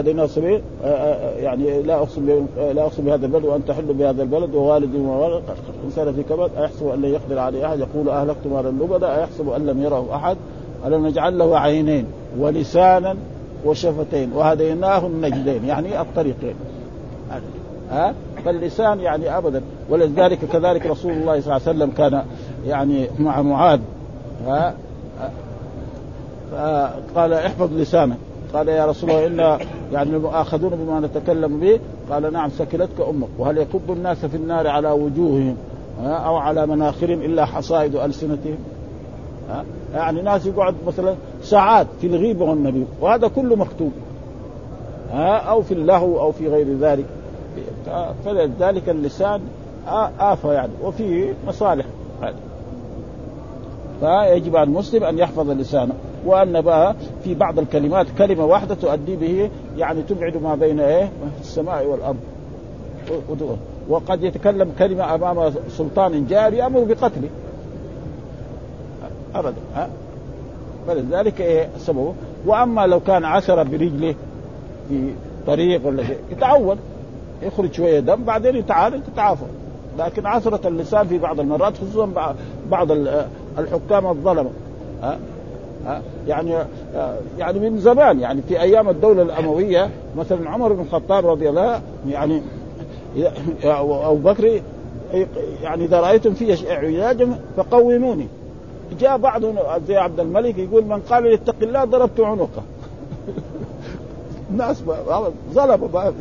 آه، يعني لا أقسم لا أقسم بهذا البلد وأنت حل بهذا البلد ووالد وولد انسان في كبد أيحسب أن لن يقدر عليه أحد. يقول اهلكت مالا لبدا أيحسب أن لم يره أحد. ألم نجعل له عينين ولسانا وشفتين وهديناه النجدين يعني الطريقين. ها؟ فاللسان يعني ابدا. ولذلك كذلك رسول الله صلى الله عليه وسلم كان يعني مع معاذ. ها؟ فقال احفظ لسانك. قال يا رسول الله إنا يعني مؤاخذون بما نتكلم به. قال نعم سكلتك أمك. وهل يكب الناس في النار على وجوههم أو على مناخرهم إلا حصائد ألسنتهم؟ يعني ناس يقعد مثلا ساعات في الغيبة والنبي وهذا كله مكتوب أو في اللهو أو في غير ذلك. فلذلك اللسان آفة يعني وفيه مصالح فيجب على المسلم أن يحفظ لسانه وأن بقى في بعض الكلمات كلمة واحدة تؤدي به يعني تبعد ما بين إيه؟ السماء والأرض. وقد يتكلم كلمة أمام سلطان جاري يامر بقتله. أبدا ها؟ فلذلك إيه سببه؟ وأما لو كان عثر برجله في طريق ولا شيء يتعود يخرج شوية دم بعدين يتعالج تتعافى. لكن عثرة اللسان في بعض المرات خصوصا بعض الحكام الظلمة ها؟ يعني يعني من زمان يعني في أيام الدولة الأموية مثلا عمر بن الخطاب رضي الله يعني أبو بكر يعني إذا رأيتم في علاجا فقوموني. جاء بعض زي عبد الملك يقول من قال اتق الله ضربت عنقه. الناس ظلموا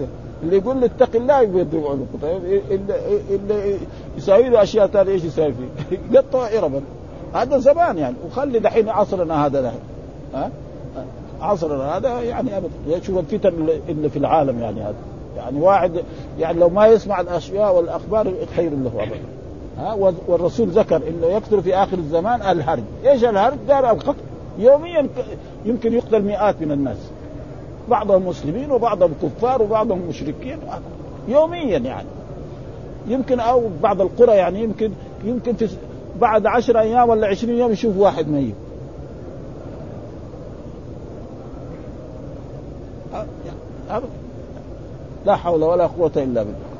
اللي يقول له اتق الله يضرب عنقه. طيب اللي يساوي له أشياء ثانية إيش يساوي فيه؟ قطع اربا هذا زمان يعني. وخلي دحين عصرنا هذا دحين ها؟ عصرنا هذا يعني أبدا. شوف الفتن اللي في العالم يعني هذا. يعني واحد يعني لو ما يسمع الأشياء والأخبار خير له أبدا. ها؟ والرسول ذكر انه يكثر في آخر الزمان الهرج، إيش الهرج؟ دار القتل. يوميا يمكن يقتل مئات من الناس. بعضهم مسلمين وبعضهم كفار وبعضهم مشركين. يوميا يعني. يمكن أو بعض القرى يعني يمكن يمكن في بعد عشر أيام ولا عشرين يوم يشوف واحد ميت. لا حول ولا قوة إلا بالله.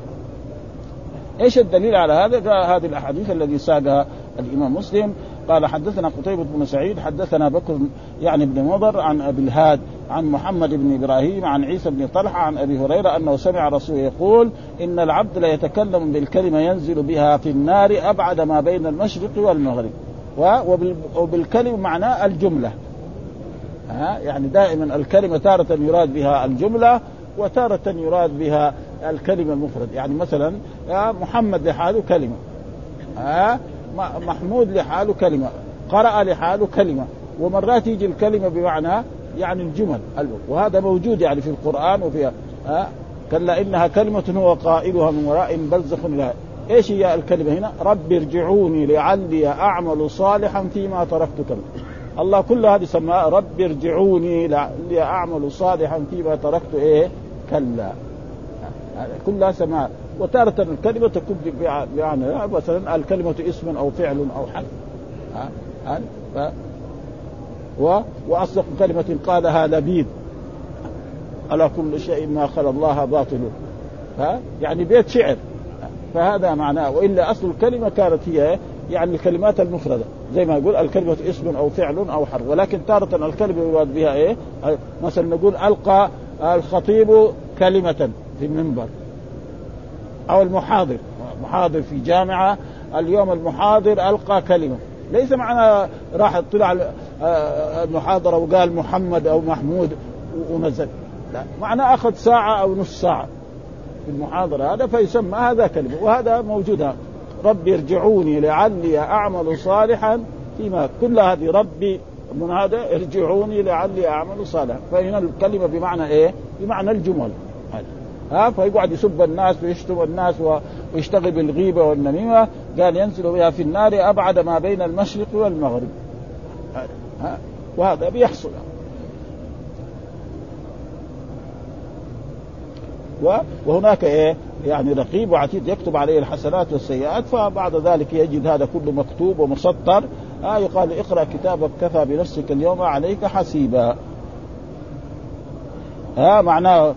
إيش الدليل على هذا؟ هذه الأحاديث الذي ساقها الإمام مسلم. قال حدثنا قتيبة بن سعيد حدثنا بكر يعني بن مضر عن أبي الهاد عن محمد بن إبراهيم عن عيسى بن طلحة عن أبي هريرة أنه سمع رسول يقول إن العبد ليتكلم بالكلمة ينزل بها في النار أبعد ما بين المشرق والمغرب. وبالكلمة معناه الجملة. ها؟ يعني دائما الكلمة تارة يراد بها الجملة وتارة يراد بها الكلمة المفرد. يعني مثلا محمد لحاله كلمة. ها؟ محمود لحاله كلمة. قرأ لحاله كلمة. ومرات يجي الكلمة بمعنى يعني الجمل. وهذا موجود يعني في القرآن وفي ها؟ كلا إنها كلمة هو قائلها من وراء برزخ لها. إيش هي الكلمة هنا؟ رب ارجعوني لعلي أعمل صالحا فيما تركت كلا الله كل هذه سماها رب ارجعوني لعلي أعمل صالحا فيما تركت إيه؟ كلا. كلها سماء وتارة الكلمة تكون يعني مثلا الكلمة اسم أو فعل أو حرف. و... وأصدق كلمة قالها لبيد. على كل شيء ما خلى الله باطل. ها؟ يعني بيت شعر. فهذا معناه. وإلا أصل الكلمة كانت هي يعني الكلمات المفردة. زي ما يقول الكلمة اسم أو فعل أو حرف. ولكن تارة الكلمة يراد بها إيه؟ مثلا نقول ألقى الخطيب كلمة. في المنبر أو المحاضر. محاضر في جامعة. اليوم المحاضر ألقى كلمة. ليس معنى راح طلع المحاضره وقال محمد أو محمود ونزل لا معنى أخذ ساعة أو نصف ساعة في المحاضرة. هذا فيسمى هذا كلمة. وهذا موجود. هذا ربي ارجعوني لعلي أعمل صالحا فيما كل هذه ربي من هذا ارجعوني لعلي أعمل صالحا. فهنا الكلمة بمعنى إيه؟ بمعنى الجمل. ها؟ فيقعد يسب الناس ويشتم الناس ويشتغل بالغيبة والنميمة. قال ينزل بها في النار أبعد ما بين المشرق والمغرب. ها؟ وهذا بيحصل. وهناك إيه؟ يعني رقيب وعتيد يكتب عليه الحسنات والسيئات فبعد ذلك يجد هذا كله مكتوب ومسطر. آه يقال اقرأ كتابك كفى بنفسك اليوم عليك حسيبا. ها آه معناه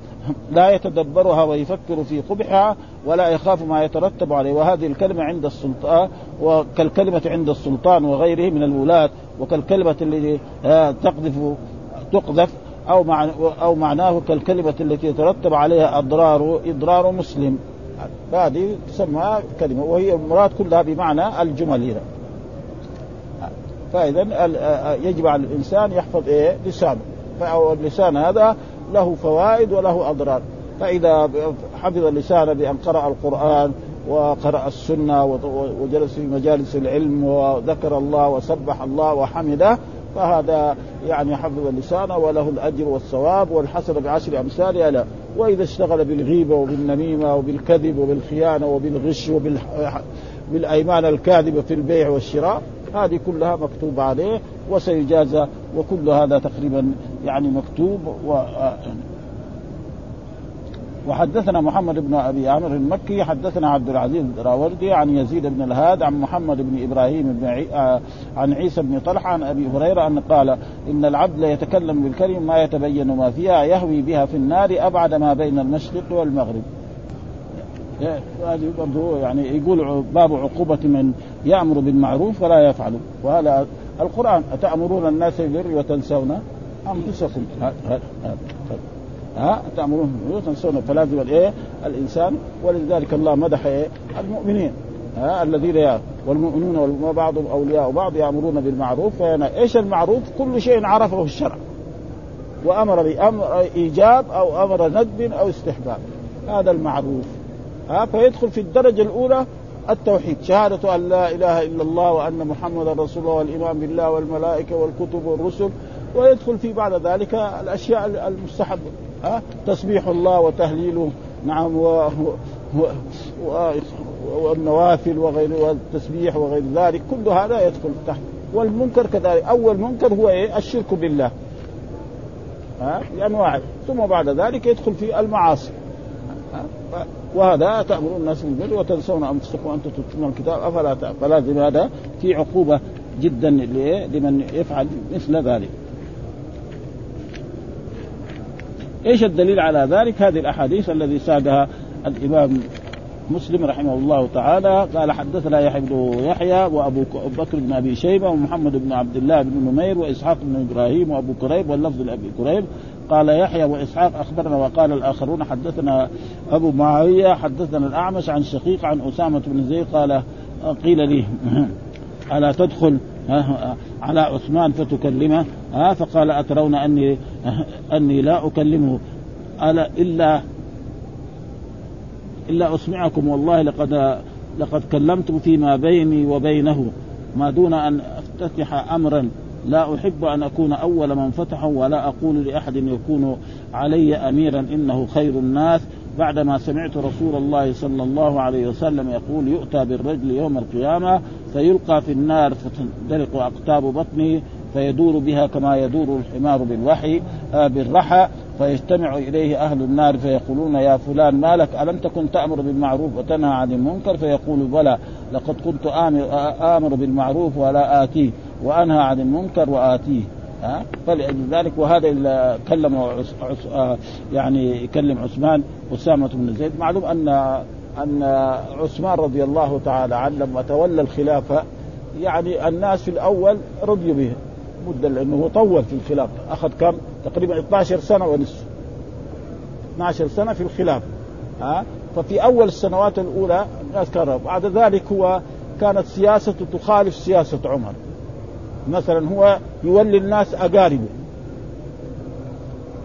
لا يتدبرها ويفكر في قبحها ولا يخاف ما يترتب عليه. وهذه الكلمة عند السلطان وكالكلمة عند السلطان وغيره من الولاة وكالكلمة التي تقذف تقذف أو أو معناه كالكلمة التي يترتب عليها أضرار إضرار مسلم. هذه تسمى كلمة وهي المراد كلها بمعنى الجمل هنا فإذا يجب على الإنسان يحفظ إيه؟ لسانه. فاللسان هذا له فوائد وله أضرار. فإذا حفظ اللسان بأن قرأ القرآن وقرأ السنة وجلس في مجالس العلم وذكر الله وسبح الله وحمده فهذا يعني حفظ اللسان وله الأجر والثواب والحسنه بعشر أمثالها لا وإذا اشتغل بالغيبة وبالنميمة وبالكذب وبالخيانة وبالغش وبالايمان الكاذبه في البيع والشراء هذه كلها مكتوب عليه وسيجازى وكل هذا تقريبا يعني مكتوب و وحدثنا محمد بن أبي عامر المكي حدثنا عبد العزيز الدراوردي عن يزيد بن الهاد عن محمد بن إبراهيم بن عي... عن عيسى بن طلحة عن أبي هريرة أن قال إن العبد ليتكلم بالكلمة ما يتبين ما فيها يهوي بها في النار أبعد ما بين المشرق والمغرب. هذه برضه يعني يقول باب عقوبة من يأمر بالمعروف ولا يفعل. وهذا القرآن أتأمرون الناس بالبر وتنسون أنفسكم؟ ها؟ تأمرون وتنسون. فلازم الايه الإنسان ولذلك الله مدح إيه؟ المؤمنين ها؟ الذين والمؤمنون وبعضهم أولياء بعض يأمرون بالمعروف فهنا إيش المعروف؟ كل شيء عرفه الشرع. وأمر بأمر إيجاب أو أمر ندب أو استحباب. هذا المعروف. ها فيدخل في الدرجة الأولى التوحيد شهادة أن لا إله إلا الله وأن محمدا رسول الله والإيمان بالله والملائكة والكتب والرسل ويدخل في بعد ذلك الأشياء المستحبة ها تسبيح الله وتهليله نعم و... و... و... والنوافل وغير والتسبيح وغير ذلك كل هذا يدخل تحت. والمنكر كذلك أول منكر هو إيه؟ الشرك بالله. ها بأنواعه ثم بعد ذلك يدخل في المعاصي. وهذا تأمرون الناس بالبر وتنسون أنفسكم وأنتم تتلون الكتاب أفلا فلازم هذا في عقوبة جدا لمن يفعل مثل ذلك إيش الدليل على ذلك؟ هذه الأحاديث الذي ساقها الإمام مسلم رحمه الله تعالى قال حدثنا يحيى بن يحيى وأبو بكر بن أبي شيبة ومحمد بن عبد الله بن نمير وإسحاق بن إبراهيم وأبو كريب واللفظ لأبي كريب. قال يحيى وإسحاق أخبرنا وقال الآخرون حدثنا أبو معاوية حدثنا الأعمش عن شقيق عن أسامة بن زيد قال قيل لي ألا تدخل على عثمان فتكلمه؟ فقال أترون أني أني لا أكلمه ألا إلا إلا أسمعكم والله لقد لقد كلمت فيما بيني وبينه ما دون أن أفتتح امرا. لا أحب أن أكون أول من فتحه ولا أقول لأحد يكون علي اميرا. إنه خير الناس. بعدما سمعت رسول الله صلى الله عليه وسلم يقول يؤتى بالرجل يوم القيامة فيلقى في النار فتندلق اقطاب بطنه فيدور بها كما يدور الحمار بالوحي آه بالرحى. فيجتمع إليه أهل النار فيقولون يا فلان ما لك؟ ألم تكن تأمر بالمعروف وتنهى عن المنكر؟ فيقول بلى لقد كنت آمر آمر بالمعروف ولا آتيه وأنهى عن المنكر وآتيه. ها؟ فلذلك وهذا اللي كلم آه، يعني يكلم عثمان أسامة بن زيد. معلوم أن أن عثمان رضي الله تعالى عنه لما تولى الخلافة يعني الناس في الأول رضيوا به مدة لأنه طول في الخلافة. أخذ كم؟ تقريبا 12 سنة ونصف. 12 سنة في الخلافه ها؟ ففي أول السنوات الأولى الناس كانوا بعد ذلك هو كانت سياسته تخالف سياسة عمر. مثلا هو يولي الناس أقاربه.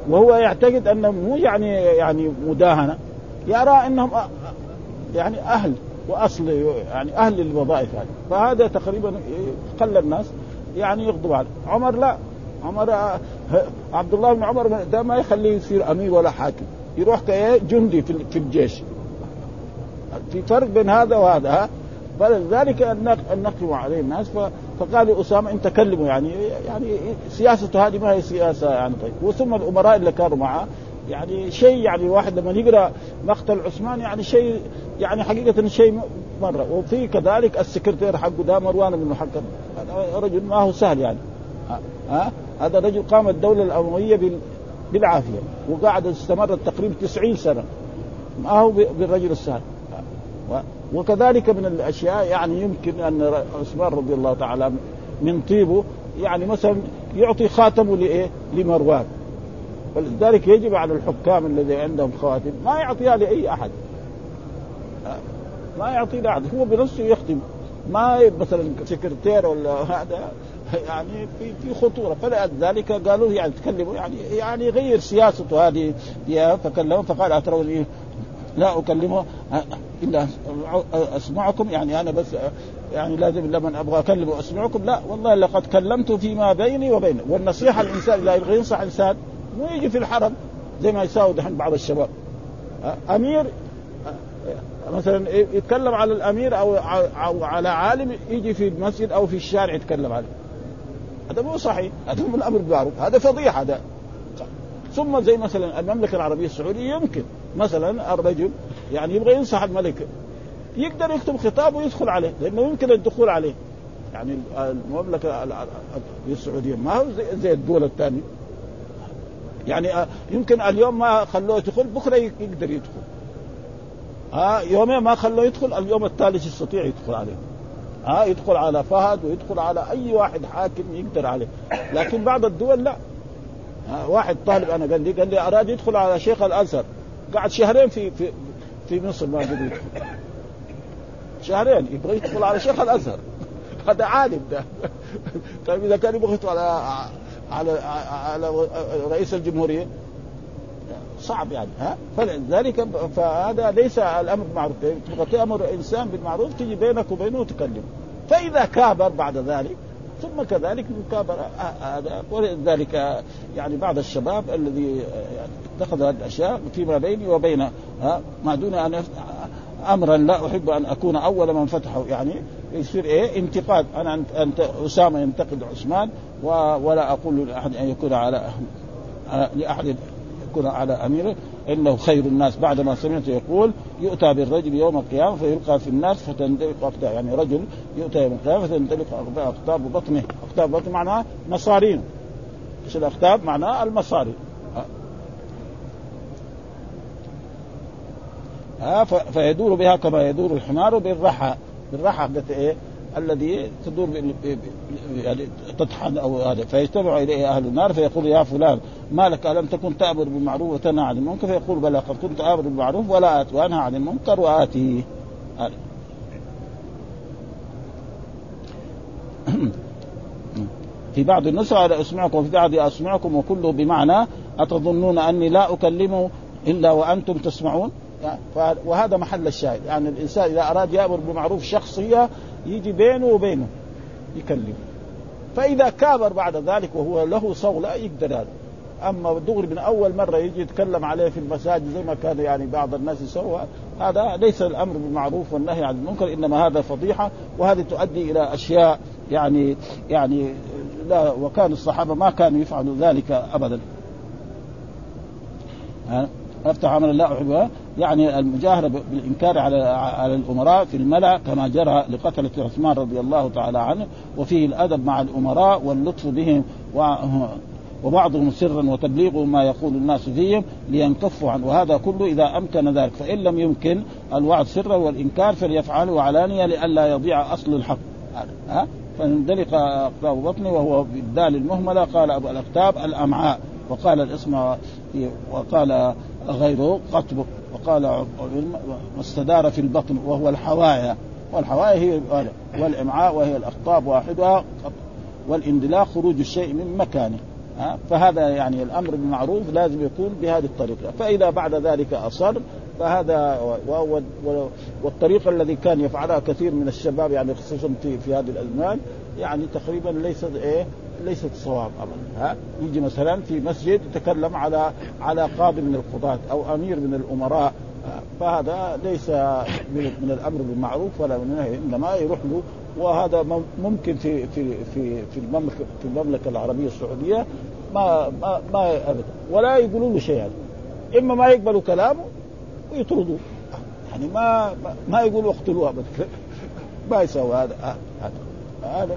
وهو يعتقد أنه مو يعني يعني مداهنة. يرى أنهم يعني أهل وأصل يعني أهل للوظائف هذه. فهذا تقريبا خلى الناس يعني يغضب عليه. عمر لا. عمر عبد الله بن عمر ده ما يخليه يصير أمير ولا حاكم. يروح كإيه؟ جندي في الجيش. في فرق بين هذا وهذا ها؟ فلذلك نقم عليه الناس. فقال أسامة انت كلمه يعني يعني سياسته هذه ما هي سياسة يعني طيب. وثم الأمراء اللي كانوا معه يعني شيء يعني الواحد لما يقرأ مقتل عثمان يعني شيء يعني حقيقة شيء مرة. وفي كذلك السكرتير حقه ده مروان بن هذا رجل ما هو سهل يعني. ها؟ هذا رجل قام الدولة الأموية بالعافية وقعد استمرت تقريبا 90 سنة. ما هو بالرجل السهل. وكذلك من الأشياء يعني يمكن أن عثمان رضي الله تعالى من طيبه يعني مثلا يعطي خاتمه لإيه؟ لمروان. ولذلك يجب على الحكام الذي عندهم خواتم ما يعطيها لأي أحد. ما يعطي لأحد هو بنفسه يختم. ما مثلا سكرتير ولا هذا. يعني في في خطورة. فلذلك قالوا يعني تكلموا يعني يعني غير سياسته هذه فكلموا فقال أتروني لا أكلمه إلا أسمعكم يعني أنا بس يعني لازم لما أبغى اكلمه اسمعكم لا والله لقد كلمت فيما بيني وبينه. والنصيحة الإنسان إذا يبغى ينصح إنسان مو يجي في الحرم زي ما يساوي دحين بعض الشباب. أمير مثلا يتكلم على الأمير أو أو على عالم يجي في المسجد أو في الشارع يتكلم عليه. هذا مو صحيح هذا من الامر بالمعروف هذا فضيحة هذا. ثم زي مثلا المملكة العربية السعودية يمكن مثلا الرجل يعني يبغى ينصح الملك يقدر يكتب خطاب ويدخل عليه لأنه يمكن الدخول عليه. يعني المملكة السعودية ما هو زي الدول الثانية. يعني آه، يمكن اليوم ما خلوه يدخل بكرة يقدر يدخل. ها يومين ما خلوه يدخل اليوم الثالث يستطيع يدخل عليه. ها يدخل على فهد ويدخل على أي واحد حاكم يقدر عليه. لكن بعض الدول لا. واحد طالب أنا قال لي قال لي أراد يدخل على شيخ الأزهر. قعد شهرين في في في مصر ما قدر يدخل. شهرين يبغى يدخل على شيخ الأزهر. هذا عالم ده. طيب إذا كان يبغى يدخل على على على رئيس الجمهورية صعب يعني ها؟ فلذلك فهذا ليس الأمر بالمعروف تبغى تامر إنسان بالمعروف تجي بينك وبينه وتكلمه فإذا كابر بعد ذلك ثم كذلك مكابرة هذا ولذلك يعني بعض الشباب الذي اتخذ هذه الأشياء فيما بيني وبين ما دون أن أمرا لا أحب أن أكون أول من فتحه. يعني يصير إيه؟ انتقاد. أنا انت أسامة ينتقد عثمان ولا أقول لأحد أن يكون على لأحد يكون على أميره إنه خير الناس بعد ما سمعت يقول يؤتى بالرجل يوم القيامة فيلقى في النار فتندلق اقطاب يعني رجل يؤتى يوم القيامة فتندلق اقطاب بطنه اقطاب بطنه معناها مصارين إيش الاقطاب معناها المصاري. ها فيدور بها كما يدور الحمار بالرحى. بالرحى إيه؟ الذي تدور يعني تطحن أو هذا. فيجتمع إليه أهل النار فيقول يا فلان ما لك ألم تكن تأمر بالمعروف وتنهى عن المنكر؟ فيقول بلى قد كنت آمر بالمعروف ولا ات وأنهى عن المنكر وآتي. في بعض النسخ على أسمعكم وفي بعض أسمعكم وكله بمعنى أتظنون أني لا اكلمه إلا وأنتم تسمعون؟ يعني وهذا محل الشاهد. يعني الإنسان إذا أراد يأمر بمعروف شخصية يجي بينه وبينه يكلم. فإذا كابر بعد ذلك وهو له صولة يقدر هذا. أما دغري من أول مرة يجي يتكلم عليه في المساجد زي ما كان يعني بعض الناس يسوى هذا ليس الأمر بالمعروف والنهي عن المنكر إنما هذا فضيحة وهذه تؤدي إلى أشياء يعني يعني لا وكان الصحابة ما كانوا يفعلوا ذلك ابدا. أفتح عمل لا أحبها. يعني المجاهرة بالإنكار على على الأمراء في الملأ كما جرى لقتلة عثمان رضي الله تعالى عنه وفيه الأدب مع الأمراء واللطف بهم وبعضهم سرا وتبليغ ما يقول الناس فيهم لينكفوا عنه. وهذا كله إذا أمكن ذلك فإن لم يمكن الوعد سرا والإنكار فليفعله علانية لئلا يضيع أصل الحق. ها؟ فاندلق أقطاب بطنه وهو بالدال المهملة قال أبو الاكتاب الأمعاء. وقال الاسم وقال غيره قطب. وقال ما استدار في البطن وهو الحوايا. والحوايا هي والإمعاء وهي الاقطاب واحدها والإندلاق خروج الشيء من مكانه. فهذا يعني الأمر بالمعروف لازم يكون بهذه الطريقة. فإذا بعد ذلك أصر فهذا والطريقة الذي كان يفعلها كثير من الشباب يعني خصوصا في في هذه الأزمان يعني تقريبا ليست إيه ليست صواب ابدا. ها؟ يجي مثلا في مسجد يتكلم على على قاضي من القضاة أو أمير من الأمراء. فهذا ليس من الأمر بالمعروف ولا من النهي إنما يروح له. وهذا ممكن في في في في المملكه في المملكة العربية السعودية. ما ما, ما ابدا. ولا يقولوا له شيء يعني. إما ما يقبلوا كلامه ويطردوه. يعني ما ما يقولوا اقتلوه ابدا. ما يسوي هذا. هذا. هذا